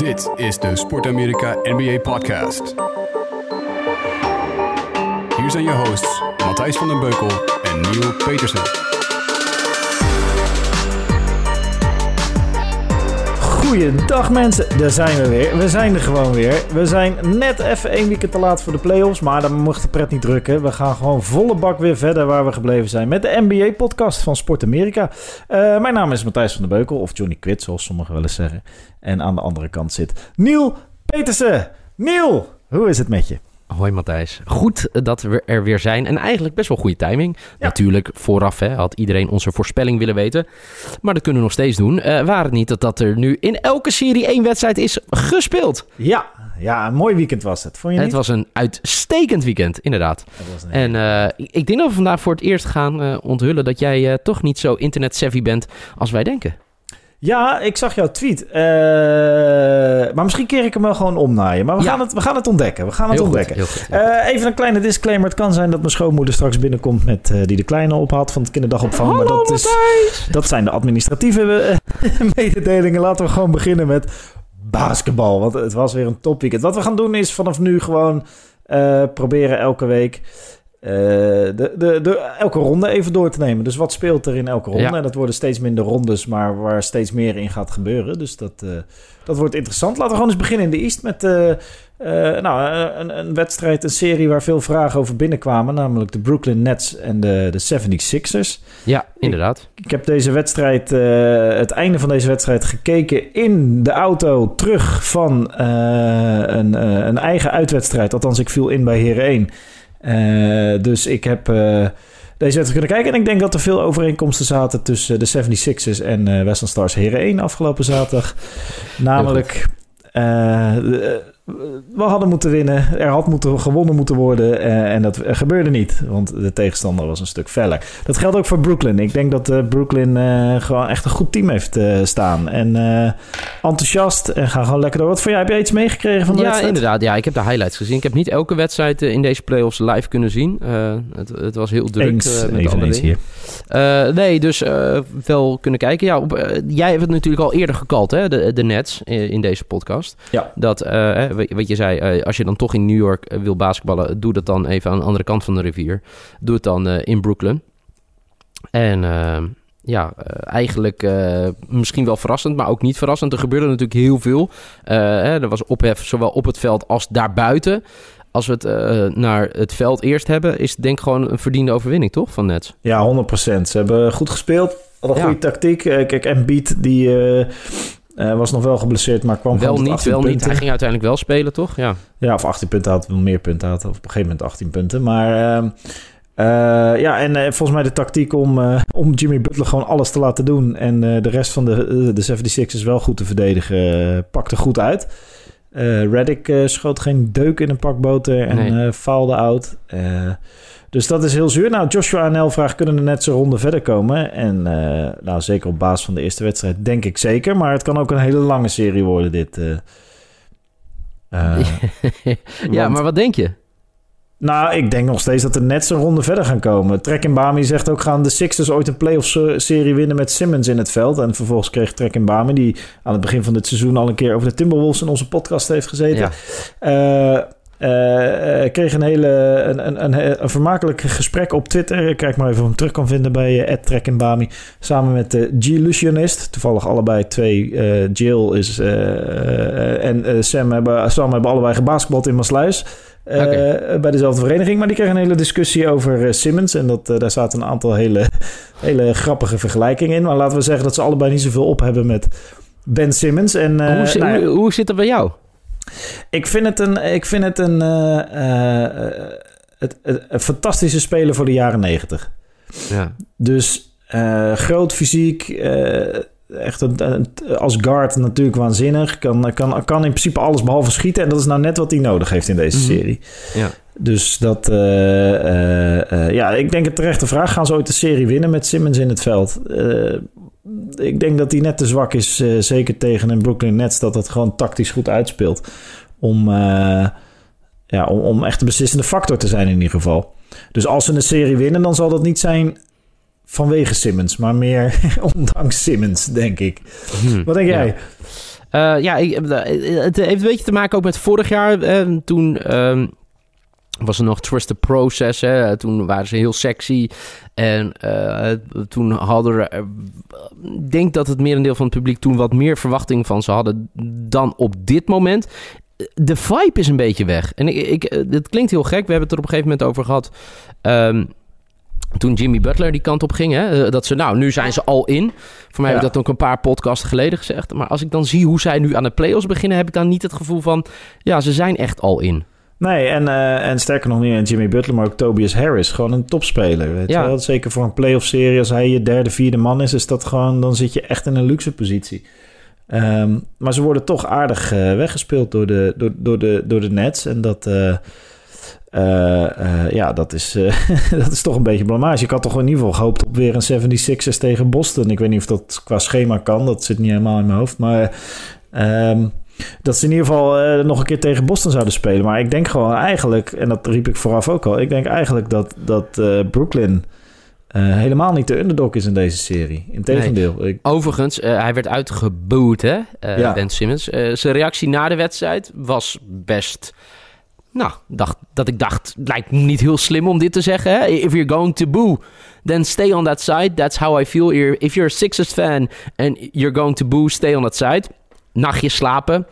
Dit is de Sport Amerika NBA Podcast. Hier zijn je hosts Matthijs van den Beukel en Neil Petersen. Goeiedag mensen, daar zijn we weer. We zijn er gewoon weer. We zijn net even één weekend te laat voor de playoffs, maar dan mocht de pret niet drukken. We gaan gewoon volle bak weer verder waar we gebleven zijn met de NBA-podcast van Sport Amerika. Uh, mijn naam is Matthijs van der Beukel, of Johnny Quid, zoals sommigen wel eens zeggen. En aan de andere kant zit Neil Petersen. Neil, hoe is het met je? Hoi Matthijs. Goed dat we er weer zijn. En eigenlijk best wel goede timing. Natuurlijk, vooraf hè, had iedereen onze voorspelling willen weten. Maar dat kunnen we nog steeds doen. Uh, waar het niet dat, dat er nu in elke serie één wedstrijd is gespeeld. Ja, ja, een mooi weekend was het. Vond je het was een uitstekend weekend, inderdaad. En uh, ik denk dat we vandaag voor het eerst gaan uh, onthullen dat jij toch niet zo internet-savvy bent als wij denken. Ja, ik zag jouw tweet. Uh, maar misschien keer ik hem wel gewoon om naar je. Maar we, gaan, het, we gaan het ontdekken. We gaan het heel ontdekken. Goed, heel goed, uh, even een kleine disclaimer. Het kan zijn dat mijn schoonmoeder straks binnenkomt met uh, die de kleine ophaalt van het kinderdagopvang. Hallo, maar dat, is, dat zijn de administratieve mededelingen. Laten we gewoon beginnen met basketbal. Want het was weer een topweekend. Wat we gaan doen is vanaf nu gewoon proberen elke week uh, de, de, de, elke ronde even door te nemen. Dus wat speelt er in elke ronde? Ja. En dat worden steeds minder rondes, maar waar steeds meer in gaat gebeuren. Dus dat, uh, dat wordt interessant. Laten we gewoon eens beginnen in de East met uh, nou, een, een, wedstrijd, een serie waar veel vragen over binnenkwamen. Namelijk de Brooklyn Nets en de, de 76ers. Ja, inderdaad. Ik, ik heb deze wedstrijd, het einde van deze wedstrijd gekeken in de auto terug van een, een eigen uitwedstrijd. Althans, ik viel in bij Heren 1. Uh, dus ik heb uh, deze wedstrijd kunnen kijken. En ik denk dat er veel overeenkomsten zaten tussen de 76ers en uh, Western Stars Heren 1 afgelopen zaterdag. Namelijk, we hadden moeten winnen. Er had moeten, gewonnen moeten worden. Uh, en dat gebeurde niet. Want de tegenstander was een stuk feller. Dat geldt ook voor Brooklyn. Ik denk dat uh, Brooklyn uh, gewoon echt een goed team heeft staan. En enthousiast. En gaan gewoon lekker door. Wat voor jij? Heb jij iets meegekregen van de ja, wedstrijd? Inderdaad. Ja, ik heb de highlights gezien. Ik heb niet elke wedstrijd in deze playoffs live kunnen zien. Het, het, was heel druk. Eens, met even eens hier. nee, dus wel kunnen kijken. Ja, op, jij hebt het natuurlijk al eerder gekald, hè? De, de Nets in, in deze podcast. Ja. Dat, wat je zei, als je dan toch in New York wil basketballen, doe dat dan even aan de andere kant van de rivier. Doe het dan uh, in Brooklyn. En uh, ja, uh, eigenlijk uh, misschien wel verrassend, maar ook niet verrassend. Er gebeurde natuurlijk heel veel. Hè, er was ophef zowel op het veld als daarbuiten. Als we het naar het veld eerst hebben, is het denk ik gewoon een verdiende overwinning, toch, van Nets? Ja, 100%. Ze hebben goed gespeeld. Hadden een Ja. goede tactiek. Kijk, Embiid die... Uh, was nog wel geblesseerd, maar kwam wel niet, wel punten. niet. Hij ging uiteindelijk wel spelen, toch? Ja, ja of 18 punten had, wel meer punten had. Of op een gegeven moment 18 punten. Maar uh, uh, ja, en uh, volgens mij de tactiek om, uh, om Jimmy Butler gewoon alles te laten doen... en de rest van de, de 76ers wel goed te verdedigen, pakte goed uit. Reddick schoot geen deuk in een pak boter en Nee. faalde out. Dus dat is heel zuur. Nou, Joshua en Elvraag kunnen er net zo'n ronde verder komen. En uh, nou, zeker op basis van de eerste wedstrijd denk ik zeker. Maar het kan ook een hele lange serie worden, dit. Uh, uh, ja want- maar wat denk je? nou, ik denk nog steeds dat er net zo'n ronde verder gaan komen. Trek in Bami zegt ook... gaan de Sixers ooit een playoff-serie winnen met Simmons in het veld? En vervolgens kreeg Trek in Bami... die aan het begin van dit seizoen al een keer... over de Timberwolves in onze podcast heeft gezeten... Ja. Uh, uh, kreeg een hele een, een, een, een, vermakelijk gesprek op Twitter. Kijk maar even of ik hem terug kan vinden bij uh, Trek in Bami. Samen met de G-Illusionist. Toevallig allebei twee. Uh, Jill is, uh, en Sam hebben, Sam hebben allebei gebasketbald in Maasluis. Okay. Bij dezelfde vereniging. Maar die kregen een hele discussie over Simmons. En dat, daar zaten een aantal hele, hele grappige vergelijkingen in. Maar laten we zeggen dat ze allebei niet zoveel op hebben met Ben Simmons. En, hoe, zit, nou, hoe, hoe zit dat bij jou? Ik vind het een, ik vind het een, uh, uh, het, het, een fantastische speler voor de jaren negentig. Ja. Dus uh, groot fysiek, echt een, een, als guard natuurlijk waanzinnig. Kan, kan, kan in principe alles behalve schieten. En dat is nou net wat hij nodig heeft in deze Mhm. serie. Ja. Dus dat, ja, ik denk het terechte vraag. Gaan ze ooit de serie winnen met Simmons in het veld? Ik denk dat hij net te zwak is, uh, zeker tegen een Brooklyn Nets, dat het gewoon tactisch goed uitspeelt. Om, uh, ja, om, om echt de beslissende factor te zijn in ieder geval. Dus als ze een serie winnen, dan zal dat niet zijn vanwege Simmons, maar meer ondanks Simmons, denk ik. Hmm, Wat denk jij? Eh, ja, ik, eh, het heeft een beetje te maken ook met vorig jaar. eh, toen ehm, was er nog Trust the Process. Hè? Toen waren ze heel sexy. En eh, toen hadden er... eh, Ik denk dat het merendeel van het publiek toen wat meer verwachting van ze hadden dan op dit moment. De vibe is een beetje weg. En ik, ik, eh, het klinkt heel gek. We hebben het er op een gegeven moment over gehad. Ehm, toen Jimmy Butler die kant op ging, hè, dat ze nou, nu zijn ze al in. Voor mij Ja. heb ik dat ook een paar podcasts geleden gezegd. Maar als ik dan zie hoe zij nu aan de playoffs beginnen, heb ik dan niet het gevoel van, ja, ze zijn echt al in. Nee, en, eh, en sterker nog niet Jimmy Butler, maar ook Tobias Harris. Gewoon een topspeler. Weet Ja. je wel? Zeker voor een playoff-serie. Als hij je derde, vierde man is, is dat gewoon... Dan zit je echt in een luxe positie. Ehm, maar ze worden toch aardig eh, weggespeeld door de, door, door, de, door de Nets. En dat... eh, ja, dat is, dat is toch een beetje blamage. Ik had toch in ieder geval gehoopt op weer een 76ers tegen Boston. Ik weet niet of dat qua schema kan. Dat zit niet helemaal in mijn hoofd. Maar ehm, dat ze in ieder geval eh, nog een keer tegen Boston zouden spelen. Maar ik denk gewoon eigenlijk, en dat riep ik vooraf ook al... ik denk eigenlijk dat, dat eh, Brooklyn eh, helemaal niet de underdog is in deze serie. Integendeel. Ik, Overigens, hij werd uitgeboet, hè, Ja. Ben Simmons. Zijn reactie na de wedstrijd was best... Nou, dacht, dat ik dacht, lijkt me niet heel slim om dit te zeggen. Hè? If you're going to boo, then stay on that side. That's how I feel. If you're a Sixers fan and you're going to boo, stay on that side. Nachtje slapen.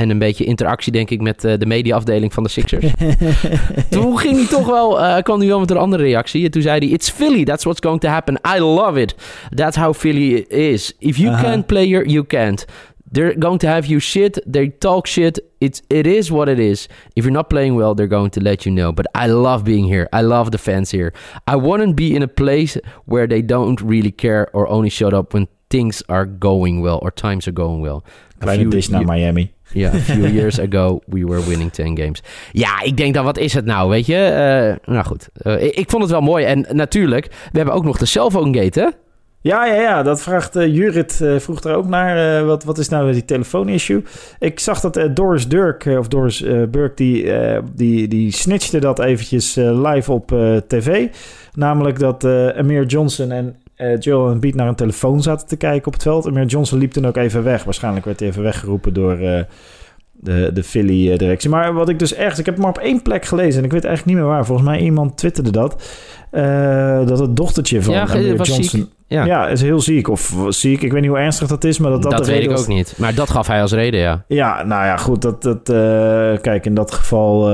En een beetje interactie, denk ik, met eh, de mediaafdeling van de Sixers. toen ging hij toch wel, eh, kwam hij wel met een andere reactie. En toen zei hij: It's Philly, that's what's going to happen. I love it. That's how Philly is. If you Aha. can't play here, you can't. They're going to have you shit. They talk shit. It's it is what it is. If you're not playing well, they're going to let you know. But I love being here. I love the fans here. I wouldn't be in a place where they don't really care or only shut up when things are going well or times are going well. Kleine dish naar Miami. ja, a few years ago we were winning 10 games. Ja, ik denk dan, wat is het nou, weet je? Eh, nou goed, Eh, ik, ik vond het wel mooi. En natuurlijk, we hebben ook nog de cellphone gate, hè? Ja, ja, ja, dat vraagt eh, Jurit, vroeg er ook naar. wat, wat is nou die telefoon-issue? Ik zag dat Doris Dirk, eh, of Doris Burke, die, die, die snitchte dat eventjes live op tv. Namelijk dat Amir Johnson en eh, Joel Embiid naar een telefoon zaten te kijken op het veld. Amir Johnson liep toen ook even weg. Waarschijnlijk werd hij even weggeroepen door eh, de, de Philly-directie. Maar wat ik dus ergens... Ik heb maar op één plek gelezen en ik weet eigenlijk niet meer waar. Volgens mij iemand twitterde dat. eh, dat het dochtertje van Ja, Johnson... ziek. Ja, Ja, is heel ziek. Of ziek. Ik weet niet hoe ernstig dat is, maar dat dat, dat, de weet reden ik was. ook niet. Maar dat gaf hij als reden, ja. Ja, nou ja, goed. Dat, dat, kijk, in dat geval...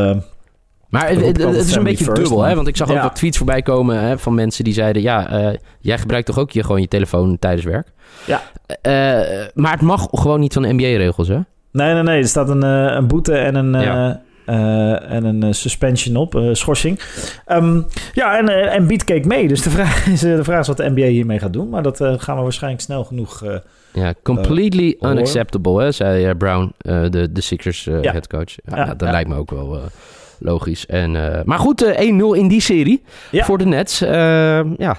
Maar het, is een beetje first, dubbel, hè? Want ik zag ook wat tweets voorbij komen hè, van mensen die zeiden... Ja, eh, jij gebruikt toch ook je, gewoon je telefoon tijdens werk? Ja. Eh, maar het mag gewoon niet van de NBA-regels, hè? nee, nee, nee. Er staat een, eh, een boete en een, Ja. en een suspension op. eh, schorsing. Ehm, ja, en, en Beat keek mee. Dus de vraag, is, de vraag is wat de NBA hiermee gaat doen. Maar dat gaan we waarschijnlijk snel genoeg... Ja, completely unacceptable, hè, zei Brown, de, de Sixers Ja. headcoach. Ja, Ja, dat lijkt me ook wel logisch. En, eh, maar goed, eh, 1-0 in die serie Ja. voor de Nets. Eh, ja,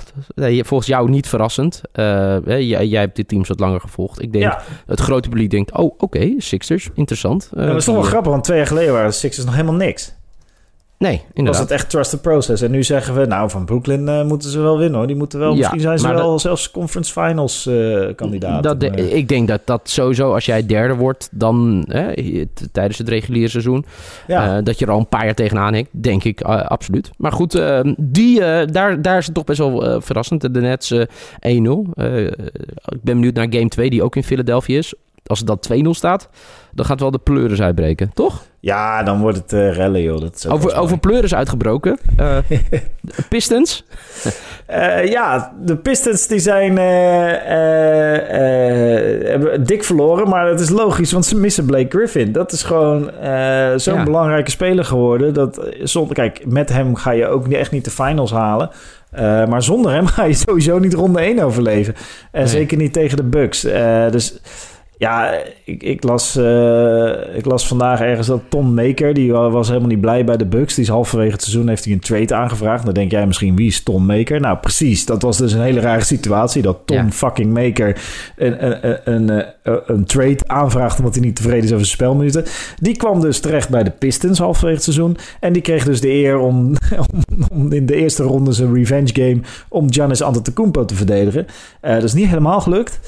volgens jou niet verrassend. Eh, jij, jij hebt dit teams wat langer gevolgd. Ik denk, ja, het grote publiek denkt, oh, oké, Sixers, interessant. Eh, dat is toch wel eh, grappig, want twee jaar geleden waren de Sixers nog helemaal niks. Nee, Was inderdaad. het echt trust the process. En nu zeggen we, nou, van Brooklyn eh, moeten ze wel winnen hoor. Die moeten wel, Ja, misschien zijn ze wel zelfs conference finals eh kandidaat. Dat de- ik denk dat dat sowieso, als jij derde wordt, dan hè, tijdens het reguliere seizoen, ja. eh, dat je er al een paar jaar tegenaan hikt, denk ik absoluut. Maar goed, eh, die, daar, daar is het toch best wel verrassend. De Nets eh 1-0. Eh, ik ben benieuwd naar game 2, die ook in Philadelphia is. Als het dan 2-0 staat, dan gaat wel de pleuris uitbreken, toch? Ja, dan wordt het eh rellen joh. Dat is Over, over pleuris uitgebroken. Eh, Pistons. Eh, ja, de Pistons die zijn hebben dik verloren, maar dat is logisch, want ze missen Blake Griffin. Dat is gewoon zo'n Ja. belangrijke speler geworden. Dat, zonder, kijk, met hem ga je ook niet- echt niet de finals halen. Maar zonder hem ga je sowieso niet ronde 1 overleven. En Nee. zeker niet tegen de Bucks. Dus ja, ik, ik, las, eh, ik las vandaag ergens dat Tom Maker, die wa- was helemaal niet blij bij de Bucks. Die is halverwege het seizoen heeft hij een trade aangevraagd. Dan denk jij misschien, wie is Tom Maker? Nou, precies. Dat was dus een hele rare situatie. Dat Tom Ja. fucking Maker een, een, een, een, eh, trade aanvraagt omdat hij niet tevreden is over zijn spelminuten. Die kwam dus terecht bij de Pistons halverwege het seizoen. En die kreeg dus de eer om, om, om in de eerste ronde zijn revenge game om Giannis Antetokounmpo te verdedigen. Eh, dat is niet helemaal gelukt.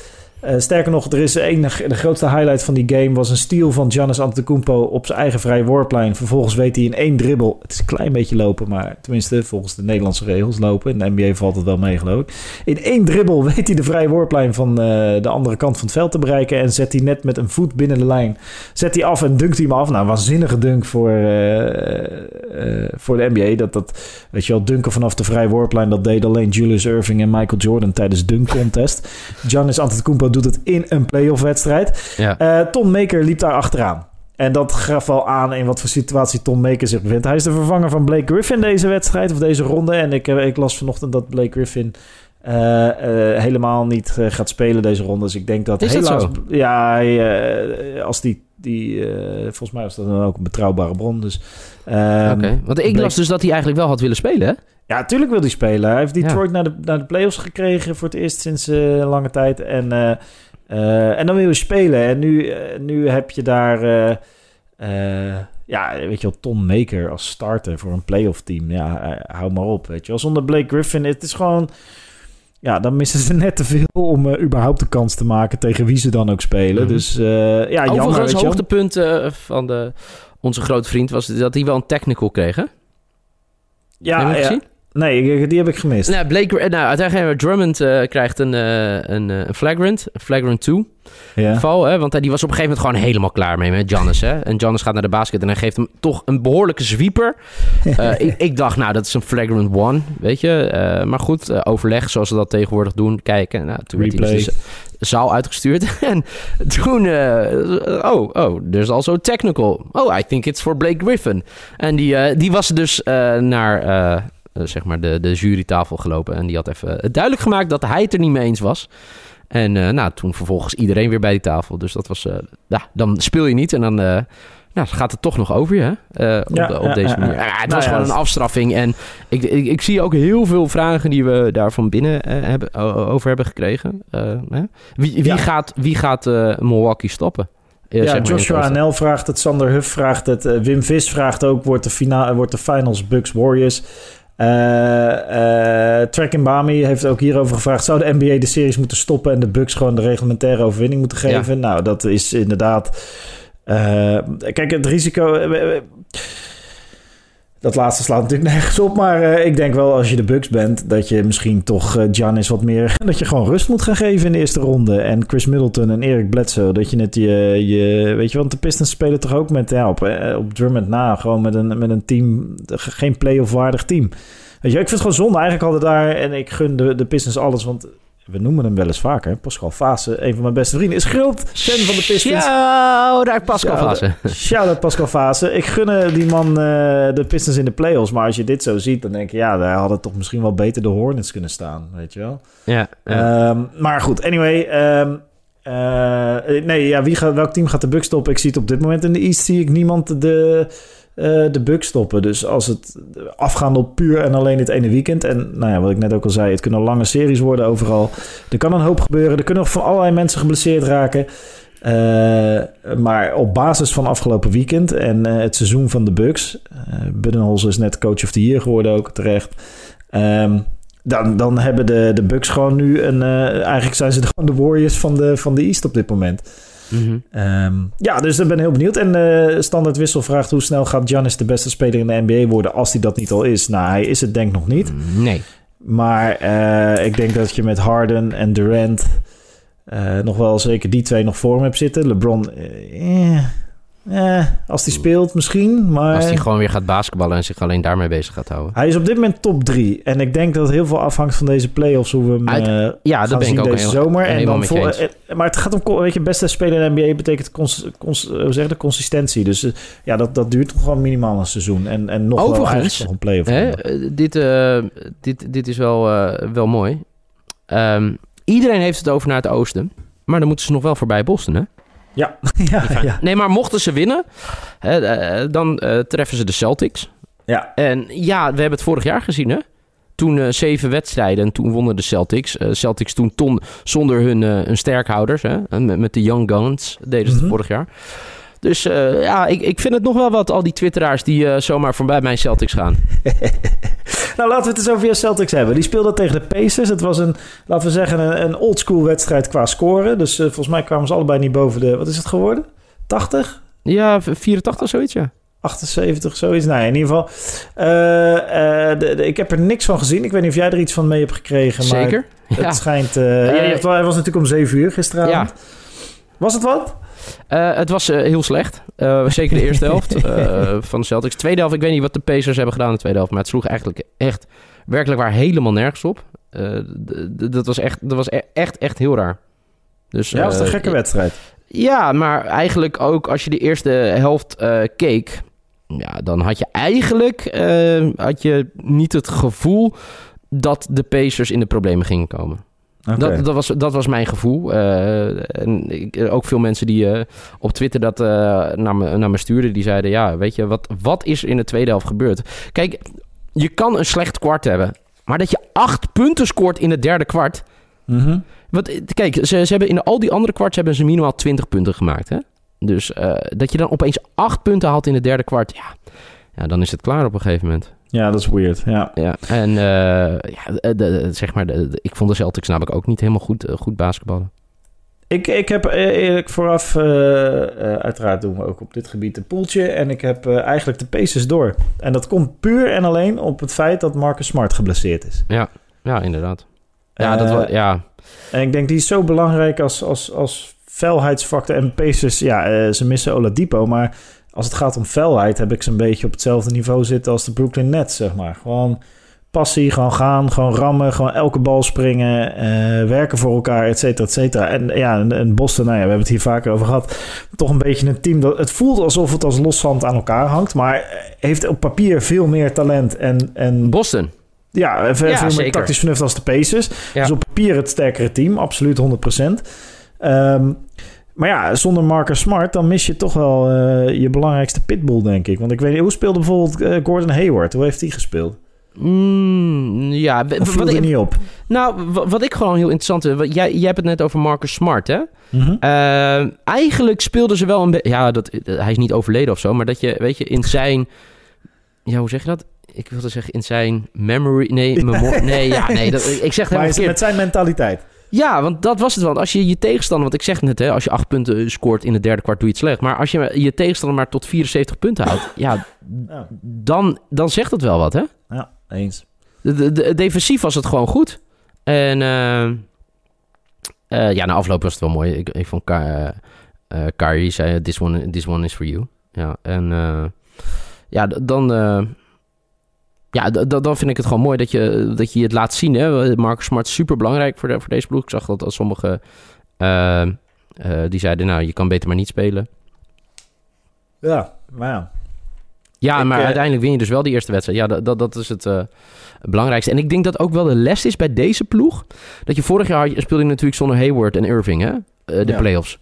Uh, sterker nog, er is enig, de grootste highlight van die game was een steal van Giannis Antetokounmpo op zijn eigen vrije worplijn. Vervolgens weet hij in één dribbel, het is een klein beetje lopen, maar tenminste volgens de Nederlandse regels lopen. In de NBA valt het wel mee geloof ik. In één dribbel weet hij de vrije worplijn van uh, de andere kant van het veld te bereiken en zet hij net met een voet binnen de lijn. Zet hij af en dunkt hij hem af. Nou, waanzinnige dunk voor, uh, voor de NBA. Dat, dat, weet je wel, dunken vanaf de vrije worplijn, dat deed alleen Julius Irving en Michael Jordan tijdens dunk contest. Giannis Antetokounmpo doet het in een playoff wedstrijd. Ja. Uh, Tom Maker liep daar achteraan. En dat gaf al aan in wat voor situatie Tom Maker zich bevindt. Hij is de vervanger van Blake Griffin deze wedstrijd of deze ronde. En ik, eh, ik las vanochtend dat Blake Griffin uh, uh, helemaal niet gaat spelen deze ronde. Dus ik denk dat is helaas... zo? Ja, hij, als die... die volgens mij was dat dan ook een betrouwbare bron. Dus, um, Oké, okay. want ik las dus dat hij eigenlijk wel had willen spelen, hè? Ja, natuurlijk wil hij spelen. Hij heeft Detroit ja. naar, de, naar de playoffs gekregen voor het eerst sinds uh, lange tijd. En, uh, en dan wil je spelen. En nu, nu heb je daar, ja, weet je wel, Tom Maker als starter voor een playoff team. Ja, hou maar op, weet je wel. Zonder Blake Griffin, het is gewoon... Ja, dan missen ze net te veel om uh, überhaupt de kans te maken tegen wie ze dan ook spelen. Mm -hmm. Dus uh, ja, jammer. Overigens, het hoogtepunt uh, van de, onze grote vriend was dat hij wel een technical kreeg, hè? Ja, ja. Nee, die heb ik gemist. Nou, Blake, nou uiteindelijk Drummond uh, krijgt een, uh, een, flagrant, een flagrant 2 ja. val. Hè, want die was op een gegeven moment gewoon helemaal klaar mee met Giannis. Hè? En Giannis gaat naar de basket en hij geeft hem toch een behoorlijke zwieper. ik, ik, dacht, nou, dat is een flagrant one, weet je. maar goed, overleg zoals ze dat tegenwoordig doen. Kijken, nou, toen werd hij dus de zaal uitgestuurd. en toen, oh, oh, there's also technical. Oh, I think it's for Blake Griffin. En die, die was dus naar zeg maar de, de jurytafel gelopen. En die had even duidelijk gemaakt dat hij het er niet mee eens was. En uh, nou, toen vervolgens iedereen weer bij die tafel. Dus dat was, uh, ja, dan speel je niet en dan nou, gaat het toch nog over je, hè? op, ja, de, op ja, deze manier. Ja, het nou was gewoon een afstraffing. En ik, ik, ik, zie ook heel veel vragen die we daarvan binnen hebben, over hebben gekregen. Hè? Wie, wie, gaat, wie gaat Milwaukee stoppen? Ja, zeg maar Joshua NL vraagt het, Sander Huff vraagt het, Wim Vis vraagt ook, wordt de, wordt de finals Bucks Warriors? Uh, Trek Bami heeft ook hierover gevraagd: zou de NBA de series moeten stoppen en de Bucks gewoon de reglementaire overwinning moeten geven? Ja. Nou, dat is inderdaad. Uh, kijk, het risico. Dat laatste slaat natuurlijk nergens op. Maar uh, ik denk wel als je de Bucks bent... dat je misschien toch uh, Giannis wat meer... dat je gewoon rust moet gaan geven in de eerste ronde. En Chris Middleton en Eric Bledsoe. Dat je net je... je weet je, want de Pistons spelen toch ook met... Ja, op, uh, op Drummond na. Gewoon met een, met een team... geen play-off waardig team. Weet je, ik vind het gewoon zonde. Eigenlijk hadden daar... En ik gun de, de Pistons alles, want we noemen hem wel eens vaker. Pascal Fase, een van mijn beste vrienden, is groot fan van de Pistons. Ja, daar Pascal Fase. Shout-out Pascal Fase. Ik gun die man uh, de Pistons in de playoffs. Maar als je dit zo ziet, dan denk je... ja, daar hadden toch misschien wel beter de Hornets kunnen staan. Weet je wel? Ja. ja. Um, maar goed, anyway... Um, uh, nee, ja, wie gaat, welk team gaat de Bucks stoppen? Ik zie het op dit moment in de East... zie ik niemand de de bug stoppen. Dus als het afgaan op puur en alleen het ene weekend. En nou ja, wat ik net ook al zei, het kunnen lange series worden overal. Er kan een hoop gebeuren. Er kunnen nog van allerlei mensen geblesseerd raken. Uh, maar op basis van afgelopen weekend en uh, het seizoen van de Bucks. Uh, Buddenholzer is net coach of the year geworden ook terecht. Um, dan, dan hebben de, de Bucks gewoon nu een... eigenlijk zijn ze gewoon de Warriors van de, van de East op dit moment. Mm -hmm. um, ja, dus ik ben heel benieuwd. En uh, Standaard Wissel vraagt hoe snel gaat Giannis de beste speler in de NBA worden als hij dat niet al is. Nou, hij is het denk ik nog niet. Nee. Maar uh, ik denk dat je met Harden en Durant uh, nog wel zeker die twee nog voor hem hebt zitten. LeBron, eh, eh, als hij speelt misschien, maar... Als hij gewoon weer gaat basketballen en zich alleen daarmee bezig gaat houden. Hij is op dit moment top 3. En ik denk dat heel veel afhangt van deze playoffs, hoe we hem Uit, uh, ja, dat ben ik ook deze heel, zomer. En dan voor, uh, maar het gaat om, weet je, beste speler in de NBA betekent cons, cons, hoe zeg de consistentie. Dus uh, ja, dat, dat duurt toch gewoon minimaal een seizoen. En, en nog Overigens, wel nog een playoff. Hè, dit, dit, dit is wel, wel mooi. Um, iedereen heeft het over naar het oosten. Maar dan moeten ze nog wel voorbij Boston, hè? Ja. ja, ja, Nee, maar mochten ze winnen, hè, dan uh, treffen ze de Celtics. Ja. En ja, we hebben het vorig jaar gezien, hè? Toen uh, zeven wedstrijden en toen wonnen de Celtics. Uh, Celtics toen ton, zonder hun, hun sterkhouders, hè? Met, met, de Young Guns deden ze het mm -hmm. vorig jaar. Dus eh, ja, ik, ik vind het nog wel wat, al die twitteraars die eh, zomaar voorbij mijn Celtics gaan. Nou, laten we het eens over je Celtics hebben. Die speelden tegen de Pacers. Het was een, laten we zeggen, een, een oldschool wedstrijd qua scoren. Dus eh, volgens mij kwamen ze allebei niet boven de, wat is het geworden? 80? Ja, 84 zoiets, ja. 78, zoiets. Nou, in ieder geval. de, de- ik heb er niks van gezien. Ik weet niet of jij er iets van mee hebt gekregen. Maar Zeker. Het Ja. schijnt... eh ja, was natuurlijk om 7 uur gisteravond. Was het wat? Eh, het was eh, heel slecht. Eh, zeker de eerste helft van de Celtics. Tweede helft, ik weet niet wat de Pacers hebben gedaan in de tweede helft. Maar het sloeg eigenlijk echt, werkelijk waar, helemaal nergens op. Dat was, echt, dat was e- echt, echt heel raar. Dus, Ja, dat was een gekke wedstrijd. Ja, maar eigenlijk ook als je de eerste helft keek... Ja, dan had je eigenlijk had je niet het gevoel dat de Pacers in de problemen gingen komen. Dat, dat, was, dat was mijn gevoel. Eh, en ik, ook veel mensen die eh, op Twitter dat eh, naar, me, naar me stuurden, die zeiden: Ja, weet je, wat, wat is er in de tweede helft gebeurd? Kijk, je kan een slecht kwart hebben, maar dat je acht punten scoort in het derde kwart. Mhm. Wat, kijk, ze, ze hebben in al die andere kwarts hebben ze minimaal 20 punten gemaakt. Hè? Dus dat je dan opeens acht punten haalt in het derde kwart, ja, ja, dan is het klaar op een gegeven moment. Ja, dat is weird. Ja. Ja, en eh, ja, de, de- zeg maar, de, ik vond de Celtics namelijk ook niet helemaal goed, eh, goed basketballen. Ik, ik heb eh, eerlijk vooraf, uiteraard doen we ook op dit gebied een poeltje. En ik heb eigenlijk de Pacers door. En dat komt puur en alleen op het feit dat Marcus Smart geblesseerd is. Ja, inderdaad. Ja, dat was, ja, En ik denk die is zo belangrijk als, als, als felheidsfactor. En Pacers, ja, ze missen Oladipo. Maar als het gaat om felheid heb ik ze een beetje op hetzelfde niveau zitten als de Brooklyn Nets, zeg maar. Gewoon passie, gewoon gaan, gewoon rammen, gewoon elke bal springen, eh, werken voor elkaar, et cetera, et cetera. En ja, en, Boston, nou ja, we hebben het hier vaker over gehad. Toch een beetje een team dat... Het voelt alsof het als loszand aan elkaar hangt, maar heeft op papier veel meer talent en... en Boston. ja, veel, Ja, veel meer tactisch vernuft als de Pacers. Ja. Dus op papier het sterkere team, absoluut 100%. Ehm, maar ja, zonder Marcus Smart, dan mis je toch wel eh, je belangrijkste pitbull, denk ik. Want ik weet niet, hoe speelde bijvoorbeeld eh, Gordon Hayward? Hoe heeft hij gespeeld? Mm, ja, Of viel wat, er ik- niet op? nou, wat ik gewoon heel interessant vind, jij, jij hebt het net over Marcus Smart, hè? Mhm. Eh, eigenlijk speelden ze wel een beetje. Ja, dat, hij is niet overleden of zo, maar dat je, weet je, in zijn. Ja, hoe zeg je dat? Ik wilde zeggen in zijn memory. Nee, nee, ja, nee. Dat, ik zeg het Maar helemaal verkeerd. met zijn mentaliteit. Ja, want dat was het wel. Als je je tegenstander, want ik zeg net, hè, als je acht punten scoort in het derde kwart, doe je het slecht. Maar als je je tegenstander maar tot 74 punten houdt, ja, Ja, dan, dan zegt het wel wat, hè? ja eens. De, de, de- defensief was het gewoon goed. En eh, eh, ja, na afloop was het wel mooi. Ik, ik vond Ka eh, eh, Kyrie zei, this one, this one is for you. Ja, en eh, ja, dan... ja, dan vind ik het gewoon mooi dat je, dat je het laat zien. Hè? Marcus Smart is super belangrijk voor, de, voor deze ploeg. Ik zag dat als sommige eh, eh, die zeiden, nou, je kan beter maar niet spelen. Ja, maar ja. Ja, Ik, maar eh, uiteindelijk win je dus wel die eerste wedstrijd. Ja, dat, dat, dat is het belangrijkste. En ik denk dat ook wel de les is bij deze ploeg. Dat je vorig jaar speelde je natuurlijk zonder Hayward en Irving, hè? De Ja. playoffs.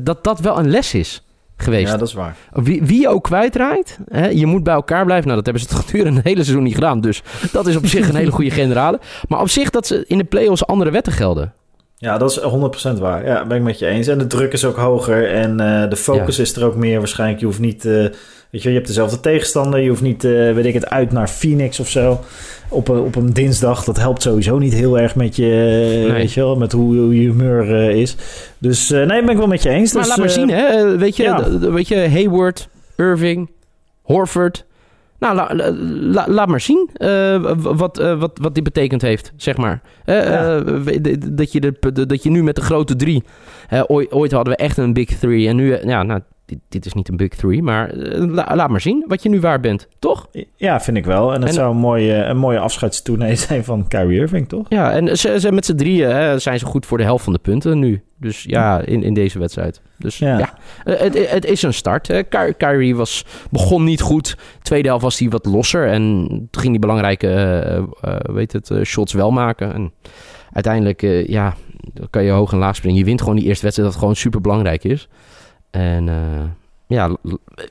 Dat dat wel een les is geweest. ja, dat is waar. Wie, wie je ook kwijtraakt, hè, je moet bij elkaar blijven. Nou, dat hebben ze het gedurende het hele seizoen niet gedaan. Dus dat is op zich een hele goede generale. Maar op zich dat ze in de playoffs andere wetten gelden. Ja, dat is 100% waar. Ja, ben ik met je eens. En de druk is ook hoger en eh, de focus is er ook meer waarschijnlijk. Je hoeft niet, eh, weet je, je hebt dezelfde tegenstander. Je hoeft niet, eh, weet ik het, uit naar Phoenix of zo op een, op een dinsdag. Dat helpt sowieso niet heel erg met je, eh, Nee. weet je wel, met hoe, hoe je humeur eh, is. Dus eh, nee, ben ik wel met je eens. Maar Dus, laat maar eh, zien, hè. Eh, Weet je, ja. weet je Hayward, Irving, Horford. Nou, la- la- la- laat maar zien eh, wat, eh, wat, wat dit betekend heeft, zeg maar. Eh, Ja. eh, dat, je de, dat je nu met de grote drie... ooit, ooit hadden we echt een big three. En nu, eh, ja, nou, dit, dit is niet een big three. Maar eh, la- laat maar zien wat je nu waar bent, toch? Ja, vind ik wel. En het En- zou een mooie, een mooie zijn van Kyrie Irving, toch? Ja, en ze, ze, met z'n drieën hè, zijn ze goed voor de helft van de punten nu. Dus ja, in, in deze wedstrijd. Dus Ja. ja, Eh, het, het is een start. Hè. Ky- Kyrie was, begon niet goed. Tweede helft was hij wat losser. En toen ging hij belangrijke eh, weet het, shots wel maken. En uiteindelijk ja, dan kan je hoog en laag springen. Je wint gewoon die eerste wedstrijd, dat gewoon super belangrijk is. En eh, ja,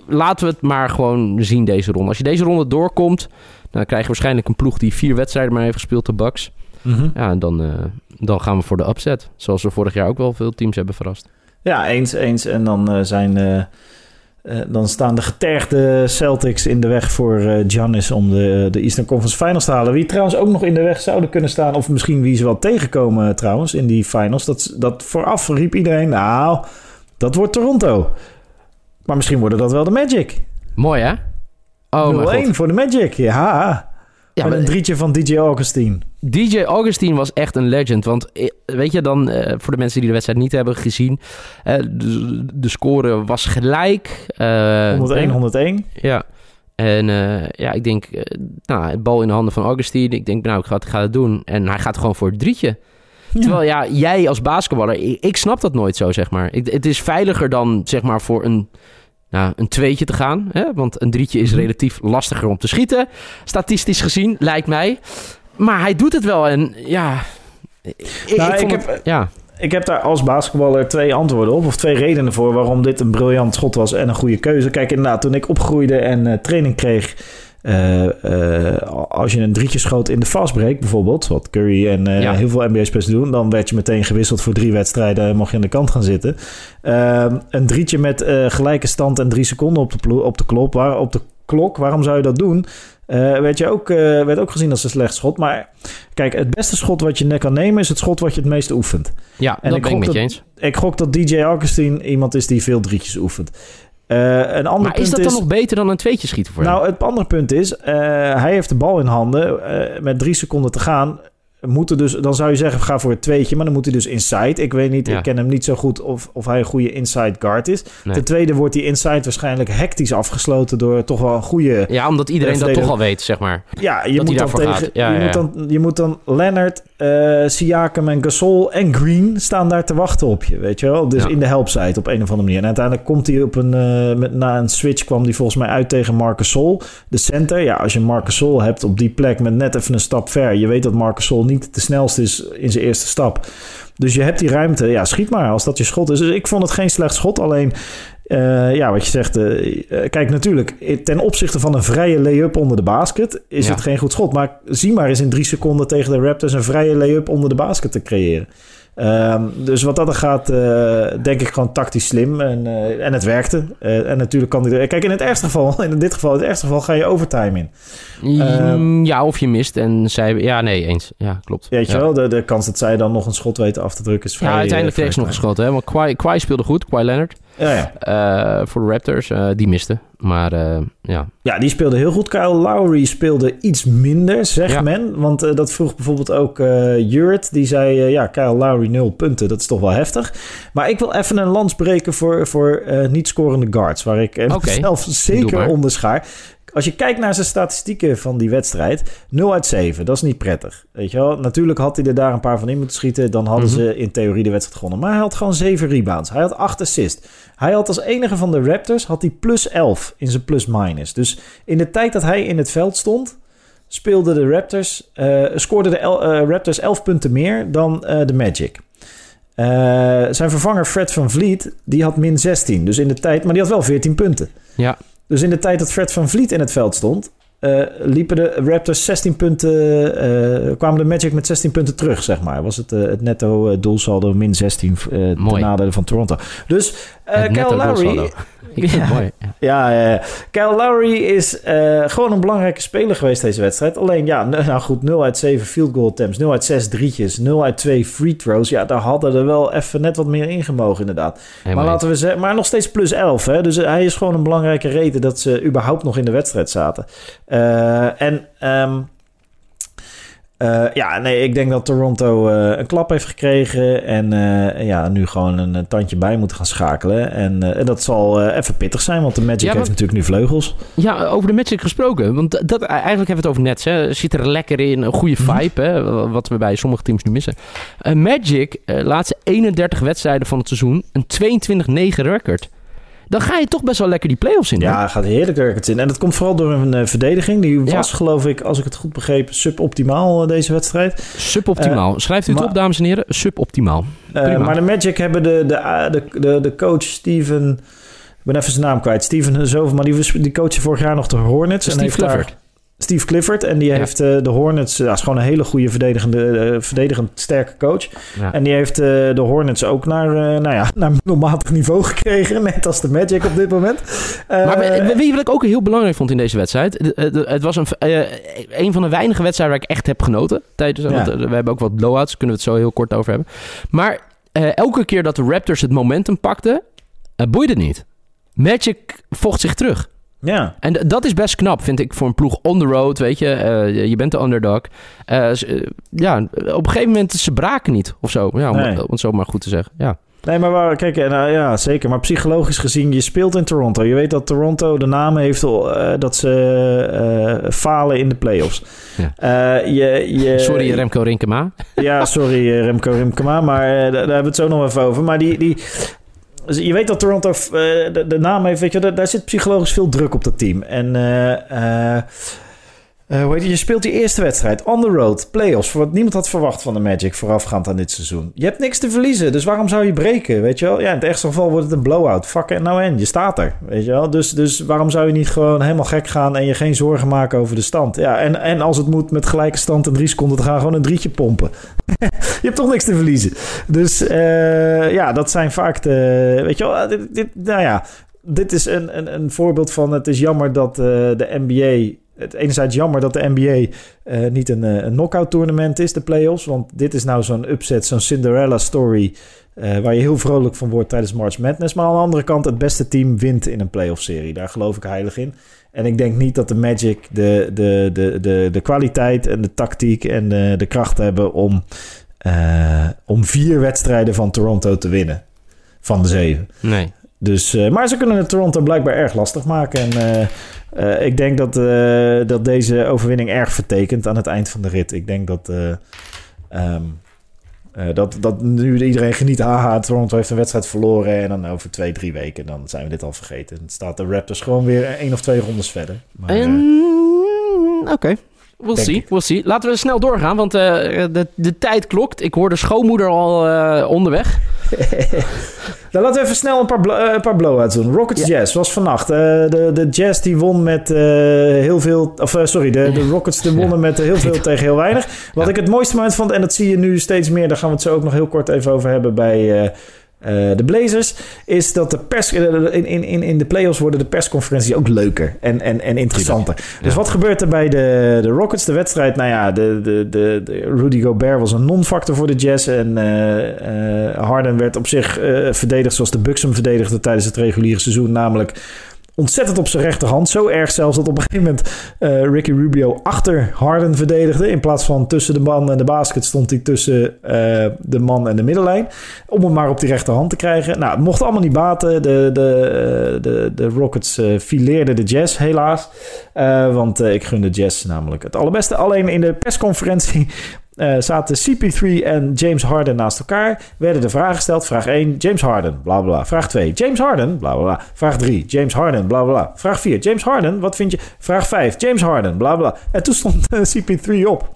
laten we het maar gewoon zien deze ronde. Als je deze ronde doorkomt, dan krijg je waarschijnlijk een ploeg die vier wedstrijden maar heeft gespeeld, de Bucks. Ja, en dan, eh, dan gaan we voor de upset. Zoals we vorig jaar ook wel veel teams hebben verrast. Ja, eens, eens. En dan eh, zijn, dan staan de getergde Celtics in de weg voor eh, Giannis om de, de Eastern Conference Finals te halen. Wie trouwens ook nog in de weg zouden kunnen staan, of misschien wie ze wel tegenkomen trouwens in die finals. Dat, dat vooraf riep iedereen, nou, dat wordt Toronto. Maar misschien worden dat wel de Magic. Mooi, hè? Oh, mijn 0-1 god. voor de Magic, ja. Maar een drietje van DJ Augustine. DJ Augustine was echt een legend. Want eh, weet je dan, eh, voor de mensen die de wedstrijd niet hebben gezien... eh, de, de score was gelijk. eh, 101-101. Ja. En ja, ik denk, nou, het bal in de handen van Augustine. Ik denk, nou, ik ga, het- ik ga het doen. En hij gaat gewoon voor het drietje. Terwijl ja, jij als basketballer, ik, ik snap dat nooit zo, zeg maar. Ik, het is veiliger dan, zeg maar, voor een, nou, een tweetje te gaan. Hè? Want een drietje is Mhm. relatief lastiger om te schieten. Statistisch gezien, lijkt mij. Maar hij doet het wel en ja... Ik, Nou, ik het- heb- ja, Ik heb daar als basketballer twee antwoorden op. Of twee redenen voor waarom dit een briljant schot was en een goede keuze. Kijk, inderdaad, toen ik opgroeide en eh, training kreeg. Eh, eh, als je een drietje schoot in de fastbreak bijvoorbeeld, wat Curry en eh, Ja. heel veel NBA-spelers doen, dan werd je meteen gewisseld voor drie wedstrijden en mocht je aan de kant gaan zitten. Ehm, een drietje met gelijke stand en drie seconden op de, op de, waar, op de klok, waarom zou je dat doen? Werd, je ook, werd ook gezien als een slecht schot. Maar kijk, het beste schot wat je net kan nemen is het schot wat je het meest oefent. ja En dat ik ben ik gok met je eens. Ik gok dat DJ Augustine iemand is die veel drietjes oefent. Eh, een ander Maar punt is dat dan nog beter dan een tweetje schieten voor hem? Nou, het andere punt is, eh, hij heeft de bal in handen eh, met drie seconden te gaan. Moeten dus, dan zou je zeggen, ga voor het tweetje, maar dan moet hij dus inside. Ik weet niet, Ja. ik ken hem niet zo goed of, of hij een goede inside guard is. Nee. Ten tweede wordt die inside waarschijnlijk hectisch afgesloten door toch wel een goede... Ja, omdat iedereen dat toch al weet, zeg maar. Ja, je moet dan tegen. Ja, je, ja, Moet dan, je moet dan Leonard, eh Siakam en Gasol en Green staan daar te wachten op je, weet je wel? Dus Ja. in de helpside op een of andere manier. En uiteindelijk komt hij op een eh, met, na een switch kwam hij volgens mij uit tegen Marcus Sol, de center. Ja, als je Marcus Sol hebt op die plek met net even een stap ver, je weet dat Marcus Sol niet de snelste is in zijn eerste stap. Dus je hebt die ruimte. Ja, schiet maar als dat je schot is. Dus ik vond het geen slecht schot. Alleen, eh, ja, wat je zegt. eh, eh, kijk, natuurlijk, ten opzichte van een vrije lay-up onder de basket is Ja. het geen goed schot. Maar zie maar eens in drie seconden tegen de Raptors een vrije lay-up onder de basket te creëren. Ehm, dus wat dat er gaat, denk ik gewoon tactisch slim. En, en het werkte. En natuurlijk kan er- Kijk, in het ergste geval, in dit geval, in het ergste geval ga je overtime in. Mm, ja, of je mist en zij... Ja, nee, eens. Ja, klopt. Weet je ja. wel, de, de kans dat zij dan nog een schot weten af te drukken is vrij... Ja, uiteindelijk kreeg ze nog vrij geschoten, hè. Want Kawhi, Kawhi speelde goed, Kawhi Leonard. Ja, ja. Eh, voor de Raptors, eh, die miste. Maar eh, ja, Ja, die speelde heel goed. Kyle Lowry speelde iets minder, zegt Ja. men. Want dat vroeg bijvoorbeeld ook Jurt. Die zei, ja, Kyle Lowry nul punten. Dat is toch wel heftig. Maar ik wil even een lans breken voor, voor eh, niet scorende guards. Waar ik mezelf Doe zeker onder schaar. Als je kijkt naar zijn statistieken van die wedstrijd, 0 uit 7, dat is niet prettig. Weet je wel? Natuurlijk had hij er daar een paar van in moeten schieten, dan hadden Mhm. ze in theorie de wedstrijd gewonnen. Maar hij had gewoon 7 rebounds, hij had 8 assists. Hij had als enige van de Raptors had hij plus 11 in zijn plus-minus. Dus in de tijd dat hij in het veld stond, speelden de Raptors, eh, scoorden de El- eh, Raptors 11 punten meer dan eh, de Magic. Zijn vervanger Fred van Vliet, die had min 16. Dus in de tijd, maar die had wel 14 punten. ja. Dus in de tijd dat Fred van Vliet in het veld stond, eh, liepen de Raptors 16 punten, eh, kwamen de Magic met 16 punten terug, zeg maar. Was het, eh, het netto doelsaldo min 16 eh ten nadele van Toronto. Dus Kyle Lowry. Ik vind het Ja. mooi. Ja. ja, eh, Kyle Lowry is eh, gewoon een belangrijke speler geweest deze wedstrijd. Alleen, ja, nou goed, 0 uit 7 field goal attempts, 0 uit 6 drietjes, 0 uit 2 free throws. Ja, daar hadden er wel even net wat meer in gemogen, inderdaad. Maar laten we zeggen, maar nog steeds plus 11. Hè? Dus hij is gewoon een belangrijke reden dat ze überhaupt nog in de wedstrijd zaten. Eh, en ehm, eh, ja, nee, ik denk dat Toronto eh, een klap heeft gekregen. En eh, ja, nu gewoon een, tandje bij moeten gaan schakelen. En, dat zal even pittig zijn, want de Magic Ja, heeft natuurlijk nu vleugels. Ja, over de Magic gesproken. Want dat, eigenlijk hebben we het over Nets. Hè. Zit er lekker in. Een goede Mhm. vibe. Hè, wat we bij sommige teams nu missen. Magic, laatste 31 wedstrijden van het seizoen. Een 22-9 record. Dan ga je toch best wel lekker die playoffs in. hè? Ja, gaat heerlijk records in. En dat komt vooral door een eh, verdediging. Die Ja. was, geloof ik, als ik het goed begreep, suboptimaal eh, deze wedstrijd. Suboptimaal. Schrijft u het maar- op, dames en heren. Suboptimaal. Eh, maar de Magic hebben de, de, de, de, de coach Steven... Ik ben even zijn naam kwijt. Steven zoveel, maar die, die coachte vorig jaar nog de Hornets. en heeft daar-. Steve Clifford. En die Ja. heeft eh, de Hornets... Dat is gewoon een hele goede verdedigende, eh, verdedigend sterke coach. Ja. En die heeft eh, de Hornets ook naar, nou ja, naar middelmatig niveau gekregen. Net als de Magic op dit moment. Maar wie wat ik ook heel belangrijk vond in deze wedstrijd. de- de- de- Het was een, een van de weinige wedstrijden waar ik echt heb genoten. Tijdens, Ja. want, we hebben ook wat blowouts, kunnen we het zo heel kort over hebben. Maar elke keer dat de Raptors het momentum pakten, boeide het niet. Magic vocht zich terug. Ja. En dat is best knap, vind ik, voor een ploeg on the road, weet je. Eh, je- bent de underdog. Eh, eh, ja, op een gegeven moment, ze braken niet of zo. Ja, om, Nee. om het zo maar goed te zeggen. Ja. Nee, maar waar, kijk, nou, ja, zeker. Maar psychologisch gezien, je speelt in Toronto. Je weet dat Toronto de naam heeft dat ze falen in de playoffs. Ja. Je, je, Sorry, Remco Rinkema. Ja, sorry Remco Rimkema, maar daar, daar hebben we het zo nog even over. Maar die, die, dus je weet dat Toronto eh, de, naam heeft, weet je, daar, daar zit psychologisch veel druk op dat team. En eh, eh, het? je speelt die eerste wedstrijd on the road, playoffs, voor wat niemand had verwacht van de Magic voorafgaand aan dit seizoen. Je hebt niks te verliezen, dus waarom zou je breken, weet je wel? Ja, in het ergste geval wordt het een blowout. Fuck it nou en, je staat er, weet je wel? Dus, dus waarom zou je niet gewoon helemaal gek gaan en je geen zorgen maken over de stand? Ja, en, en als het moet met gelijke stand en drie seconden te gaan, gewoon een drietje pompen. je hebt toch niks te verliezen. Dus eh, ja, dat zijn vaak de. Weet je wel, dit, dit, nou ja, dit is een, een, een voorbeeld van. Het is jammer dat eh, de NBA. Het enerzijds jammer dat de NBA eh, niet een, eh, een knockout tournament is, de playoffs. Want dit is nou zo'n upset, zo'n Cinderella story. eh, waar je heel vrolijk van wordt tijdens March Madness. Maar aan de andere kant, het beste team wint in een playoff serie. Daar geloof ik heilig in. En ik denk niet dat de Magic de, de, de, de, de kwaliteit en de tactiek en de, de kracht hebben om, om vier wedstrijden van Toronto te winnen. Van de zeven. Nee. Dus, eh, maar ze kunnen het Toronto blijkbaar erg lastig maken. En eh, eh, ik denk dat, dat deze overwinning erg vertekent aan het eind van de rit. Ik denk dat, eh, ehm, eh, dat, dat nu iedereen geniet. Haha, Toronto heeft een wedstrijd verloren. En dan over twee, drie weken dan zijn we dit al vergeten. Dan staat de Raptors gewoon weer één of twee rondes verder. Maar, Oké. We'll Denk see, ik. we'll see. Laten we snel doorgaan, want eh, de, de tijd klokt. Ik hoor de schoonmoeder al eh, onderweg. Nou, laten we even snel een paar, eh, een paar blowouts doen. Rockets Jazz was vannacht. Eh, de, de Jazz die won met eh, heel veel... Of sorry, de, de Rockets die wonnen met heel veel tegen heel weinig. Wat Ja. ik het mooiste moment vond, en dat zie je nu steeds meer... daar gaan we het zo ook nog heel kort even over hebben bij... eh, de Blazers, is dat de pers... eh, in, in, in- in de playoffs worden de persconferenties ook leuker en, en, en interessanter. Dus wat gebeurt er bij de, de Rockets? De wedstrijd, nou ja, de, de, de, de Rudy Gobert was een non-factor voor de Jazz. En eh, Harden werd op zich verdedigd zoals de Bucks hem verdedigden tijdens het reguliere seizoen. Namelijk ontzettend op zijn rechterhand. Zo erg zelfs dat op een gegeven moment eh, Ricky Rubio achter Harden verdedigde. In plaats van tussen de man en de basket stond hij tussen eh, de man en de middenlijn. Om hem maar op die rechterhand te krijgen. Nou, het mocht allemaal niet baten. De, de, eh, de, de Rockets fileerden de Jazz helaas. Want ik gun de Jazz namelijk het allerbeste. Alleen in de persconferentie eh, zaten CP3 en James Harden naast elkaar. Werden de vragen gesteld. Vraag 1, James Harden, bla bla. Vraag 2, James Harden, bla bla. Vraag 3, James Harden, bla bla. Vraag 4, James Harden, wat vind je? Vraag 5, James Harden, bla bla. En toen stond eh, CP3 op.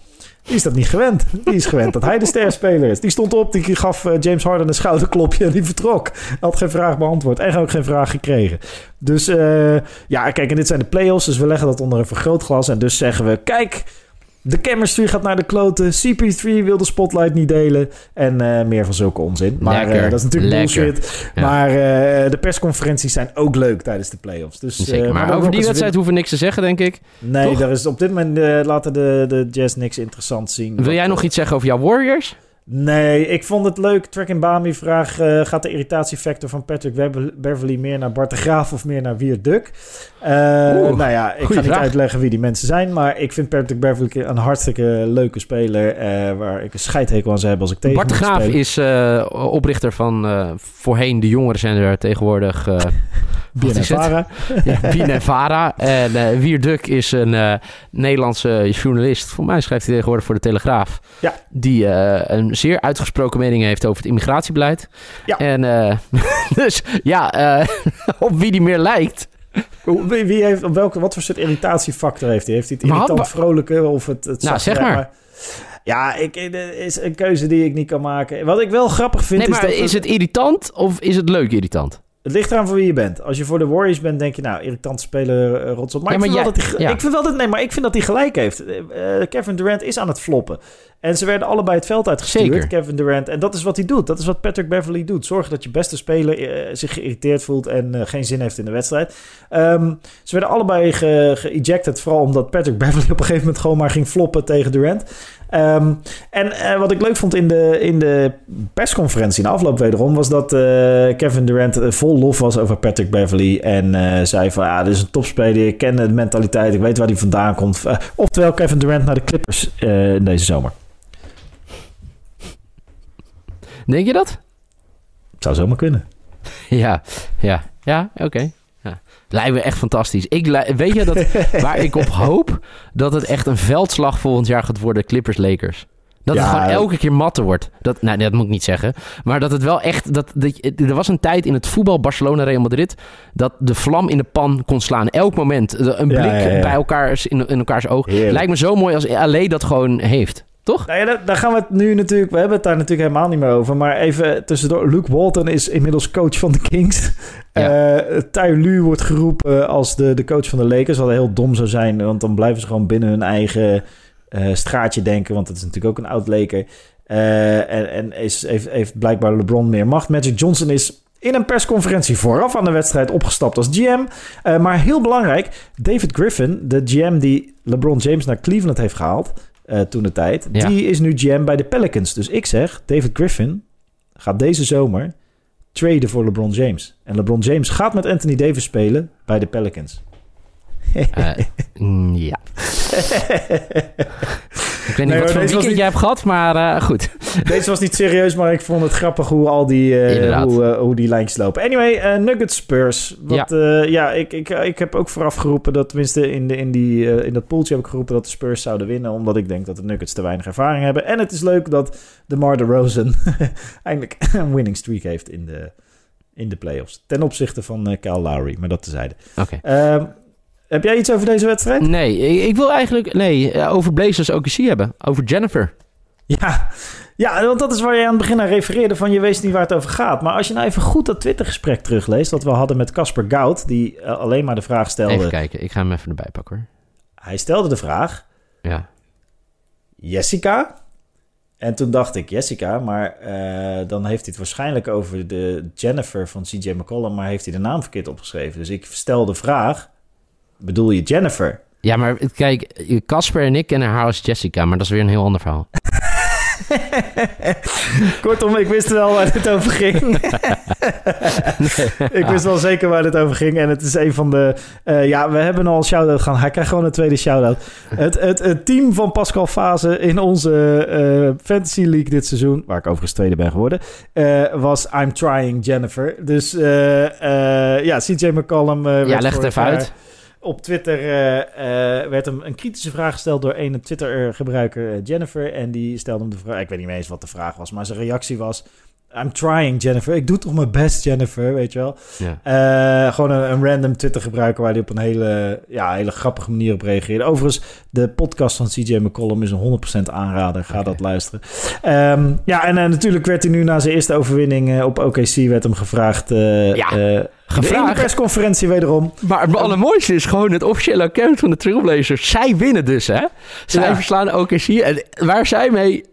Die is dat niet gewend. Die is gewend dat hij de sterspeler is. Die stond op, die gaf eh, James Harden een schouderklopje en die vertrok. Had geen vraag beantwoord en ook geen vraag gekregen. Dus ja, kijk, en dit zijn de playoffs, dus we leggen dat onder een vergrootglas. En dus zeggen we, kijk, de chemistry gaat naar de kloten. CP3 wil de spotlight niet delen. En eh, meer van zulke onzin. Maar eh, dat is natuurlijk lekker. bullshit. Ja. Maar eh, de persconferenties zijn ook leuk tijdens de playoffs. Dus, Zeker, maar over die wedstrijd hoeven we niks te zeggen, denk ik. Nee, toch? daar is op dit moment laten de, de Jazz niks interessants zien. Wil jij nog iets zeggen over jouw Warriors? Nee, ik vond het leuk. Track en Bami vraag: eh, gaat de irritatiefactor van Patrick Beverly meer naar Bart de Graaf of meer naar Wier Duk? Eh, nou ja, ik ga niet uitleggen wie die mensen zijn, maar ik vind Patrick Beverly een hartstikke leuke speler eh, waar ik een scheidhekel aan zou hebben als ik tegen Bart de Graaf is oprichter van voorheen de jongerenzender, tegenwoordig BNNVARA. ja, Vara. En eh Wier Duk is een eh, Nederlandse journalist. Voor mij schrijft hij tegenwoordig voor de Telegraaf. Ja. Die eh, een zeer uitgesproken mening heeft over het immigratiebeleid. Ja. En dus ja, op wie die meer lijkt. Wie, wie heeft, op welke, wat voor soort irritatiefactor heeft hij? Heeft hij het had irritant vrolijke of het, het Nou, zeg maar. Ja, ik, is een keuze die ik niet kan maken. Wat ik wel grappig vind Nee, is dat... is het irritant of is het leuk irritant? Het ligt eraan voor wie je bent. Als je voor de Warriors bent, denk je, nou, irritant speler, uh, rots op. Maar, Ja, ik, maar vind wel jij- dat hij, ja. ik vind wel dat, nee, maar ik vind dat hij gelijk heeft. Eh, eh, Kevin Durant is aan het floppen. En ze werden allebei het veld uitgestuurd, Zeker. Kevin Durant. En dat is wat hij doet. Dat is wat Patrick Beverly doet. Zorgen dat je beste speler eh, zich geïrriteerd voelt en eh, geen zin heeft in de wedstrijd. Ehm, ze werden allebei ge- ge-ejected, vooral omdat Patrick Beverly op een gegeven moment gewoon maar ging floppen tegen Durant. Ehm, en eh, wat ik leuk vond in de, in de persconferentie in de afloop wederom... was dat Kevin Durant vol lof was over Patrick Beverly. En zei van, ja, dit is een topspeler. Ik ken de mentaliteit. Ik weet waar hij vandaan komt. Oftewel Kevin Durant naar de Clippers in deze zomer. Denk je dat? Zou zomaar kunnen. Ja, ja, ja, oké. Ja. Lijkt me echt fantastisch. Ik, weet je dat, waar ik op hoop? Dat het echt een veldslag volgend jaar gaat worden, Clippers-Lakers. Dat het Ja. gewoon elke keer matten wordt. Dat, nou, nee, dat moet ik niet zeggen. Maar dat het wel echt... Dat, dat, er was een tijd in het voetbal Barcelona-Real Madrid... dat de vlam in de pan kon slaan. Elk moment. Een Ja, blik ja, ja. bij elkaar in, in elkaars oog. Heerlijk. Lijkt me zo mooi als LA dat gewoon heeft. Toch? Nou ja, daar, gaan we het nu natuurlijk... We hebben het daar natuurlijk helemaal niet meer over. Maar even tussendoor. Luke Walton is inmiddels coach van de Kings. Ja. Eh Lue wordt geroepen als de, de coach van de Lakers. Wat heel dom zou zijn. Want dan blijven ze gewoon binnen hun eigen eh, straatje denken. Want dat is natuurlijk ook een oud Laker. Eh, en en is, heeft, heeft blijkbaar LeBron meer macht. Magic Johnson is in een persconferentie vooraf aan de wedstrijd opgestapt als GM. Maar heel belangrijk, David Griffin, de GM die LeBron James naar Cleveland heeft gehaald eh, toen de tijd, Ja. die is nu GM bij de Pelicans. Dus ik zeg, David Griffin gaat deze zomer traden voor LeBron James. En LeBron James gaat met Anthony Davis spelen bij de Pelicans. Eh, mm, ja. Ik weet niet Nee, wat voor weekend niet- jij hebt gehad, maar eh, goed. Deze was niet serieus, maar ik vond het grappig hoe al die, eh, hoe, hoe die lijntjes lopen. Anyway, Nuggets Spurs. Wat, ja, ja ik, ik, ik heb ook vooraf geroepen dat, tenminste in, de, in, die, eh, in dat poeltje heb ik geroepen dat de Spurs zouden winnen. Omdat ik denk dat de Nuggets te weinig ervaring hebben. En het is leuk dat DeMar DeRozan eindelijk een winning streak heeft in de, in de playoffs. Ten opzichte van eh Kyle Lowry, maar dat tezijde. Oké. Ehm, heb jij iets over deze wedstrijd? Nee, ik, ik wil eigenlijk nee, eh, over Blazers OKC hebben. Over Jennifer. Ja. ja, want dat is waar je aan het begin aan refereerde van je weet niet waar het over gaat. Maar als je nou even goed dat Twittergesprek terugleest dat we hadden met Casper Goud, die eh, alleen maar de vraag stelde. Even kijken, ik ga hem even erbij pakken hoor. Hij stelde de vraag, Ja. Jessica? En toen dacht ik, Jessica, maar eh, dan heeft hij het waarschijnlijk over de Jennifer van CJ McCollum, maar heeft hij de naam verkeerd opgeschreven. Dus ik stel de vraag, bedoel je Jennifer? Ja, maar kijk, Casper en ik kennen haar als Jessica, maar dat is weer een heel ander verhaal. Kortom, ik wist wel waar het over ging. ik wist wel zeker waar het over ging. En het is een van de... eh, ja, we hebben al een shout-out gaan. Hij krijgt gewoon een tweede shout-out. Het, het, het team van Pascal Fase in onze eh, Fantasy League dit seizoen... waar ik overigens tweede ben geworden... eh, was I'm Trying Jennifer. Dus ja, CJ McCollum... ja, leg het even uit. Op Twitter eh, eh, werd hem een kritische vraag gesteld door een Twitter-gebruiker, eh, Jennifer. En die stelde hem de vraag, ik weet niet meer eens wat de vraag was, maar zijn reactie was... I'm trying, Jennifer. Ik doe toch mijn best, Jennifer, weet je wel. Ja. Eh, gewoon een, een random Twitter-gebruiker waar hij op een hele, ja, hele grappige manier op reageerde. Overigens, de podcast van CJ McCollum is een 100% aanrader. Ga dat luisteren. Ehm, ja, en eh, natuurlijk werd hij nu na zijn eerste overwinning eh, op OKC... werd hem gevraagd... Ja, in de gevraagd. persconferentie wederom... Maar het allermooiste is gewoon het officiële account van de Trailblazers. Zij winnen dus, hè? Zij Ja. verslaan OKC. En waar zij mee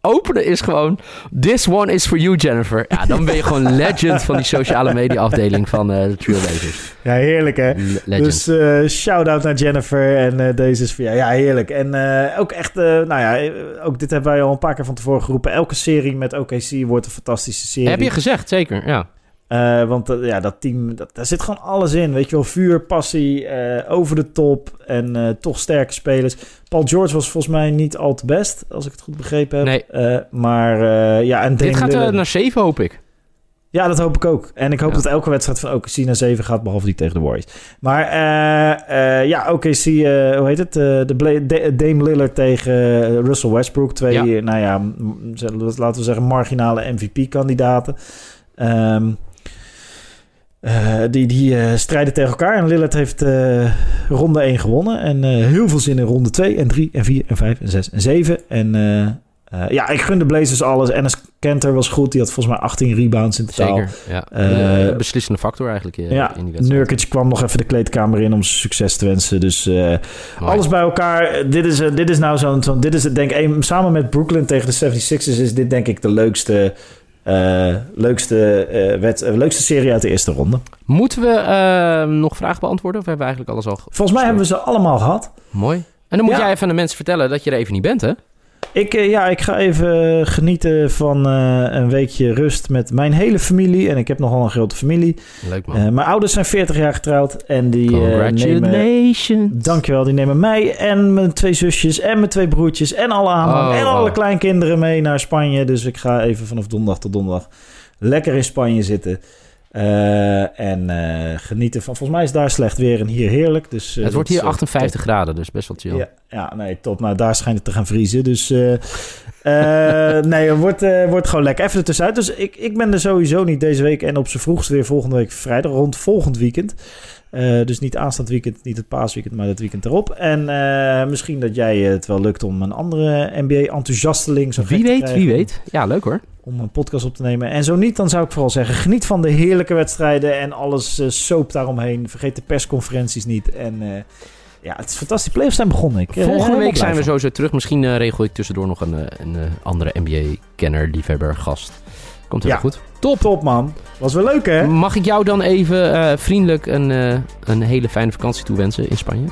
openen is gewoon... This one is for you, Jennifer. Ja, dan ben je gewoon legend van die sociale media afdeling van eh de Trailblazers. Ja, heerlijk hè. Le- Legend. Dus eh shout-out naar Jennifer en eh, deze is voor jou. Ja, heerlijk. En ook echt, nou ja, ook dit hebben wij al een paar keer van tevoren geroepen. Elke serie met OKC wordt een fantastische serie. Heb je gezegd, zeker, ja. Eh, want eh, ja, dat team, dat, daar zit gewoon alles in. Weet je wel, vuur, passie, eh, over de top en toch sterke spelers. Paul George was volgens mij niet al te best, als ik het goed begrepen heb. Nee. Maar ja, en Dit gaat naar 7, hoop ik. Ja, dat hoop ik ook. En ik hoop Ja. dat elke wedstrijd van OKC naar 7 gaat, behalve die tegen de Warriors. Maar eh, eh, ja, OKC, eh, hoe heet het? De Bla- Dame Lillard tegen Russell Westbrook. Twee, Ja. nou ja, laten we zeggen marginale MVP-kandidaten. Ehm, eh, die die eh, strijden tegen elkaar. En Lillard heeft eh, ronde 1 gewonnen. En heel veel zin in ronde 2 en 3 en 4 en 5 en 6 en 7. En ja, ik gun de Blazers alles. Enes Kanter was goed. Die had volgens mij 18 rebounds in totaal. Zeker, ja. Beslissende factor eigenlijk eh, Ja, in die wedstrijd. Nurkic kwam nog even de kleedkamer in om succes te wensen. Dus alles bij elkaar. Dit is, dit is nou zo'n... dit is het, denk ik, samen met Brooklyn tegen de 76ers... is dit denk ik de leukste, eh, leukste, eh, wed- eh, leukste serie uit de eerste ronde. Moeten we nog vragen beantwoorden? Of hebben we eigenlijk alles al... ge- Volgens mij hebben we ze allemaal gehad. Mooi. En dan moet Ja. jij even aan de mensen vertellen dat je er even niet bent, hè? Ik, eh, ja, ik ga even genieten van eh, een weekje rust met mijn hele familie. En ik heb nogal een grote familie. Leuk man. Eh, mijn ouders zijn 40 jaar getrouwd. En die eh, nemen... Congratulations. Dankjewel, die nemen mij en mijn twee zusjes en mijn twee broertjes en alle aanhang Oh, en wow. alle kleinkinderen mee naar Spanje. Dus ik ga even vanaf donderdag tot donderdag lekker in Spanje zitten. Eh, en eh, genieten van. Volgens mij is daar slecht weer en hier heerlijk. Dus, eh, het wordt dat hier is, eh, 58 graden, dus best wel chill. ja, ja, nee, top. Nou, daar schijnt het te gaan vriezen. Dus nee, het wordt, wordt gewoon lekker. Even ertussenuit. Dus ik, ik ben er sowieso niet deze week. En op z'n vroegst weer volgende week vrijdag, rond volgend weekend. Dus niet aanstaand weekend, niet het paasweekend, maar het weekend erop. En misschien dat jij het wel lukt om een andere NBA-enthousiasteling zo Wie te weet, wie weet. Ja, leuk hoor. Om een podcast op te nemen. En zo niet, dan zou ik vooral zeggen: geniet van de heerlijke wedstrijden en alles eh soap daaromheen. Vergeet de persconferenties niet. En eh, ja, het is fantastisch. Playoffs zijn begonnen. Ik, eh, Volgende week zijn we sowieso terug. Misschien regel ik tussendoor nog een, een andere NBA-kenner, liefhebber, gast. Komt heel Ja. goed. Top, man. Was wel leuk, hè? Mag ik jou dan even vriendelijk een, een hele fijne vakantie toewensen in Spanje?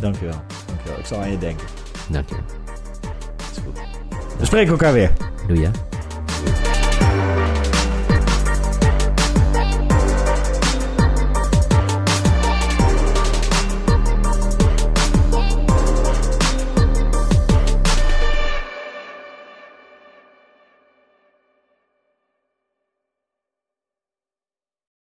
Dankjewel. Dankjewel. Ik zal aan je denken. Dank je. We spreken elkaar weer. Doe je.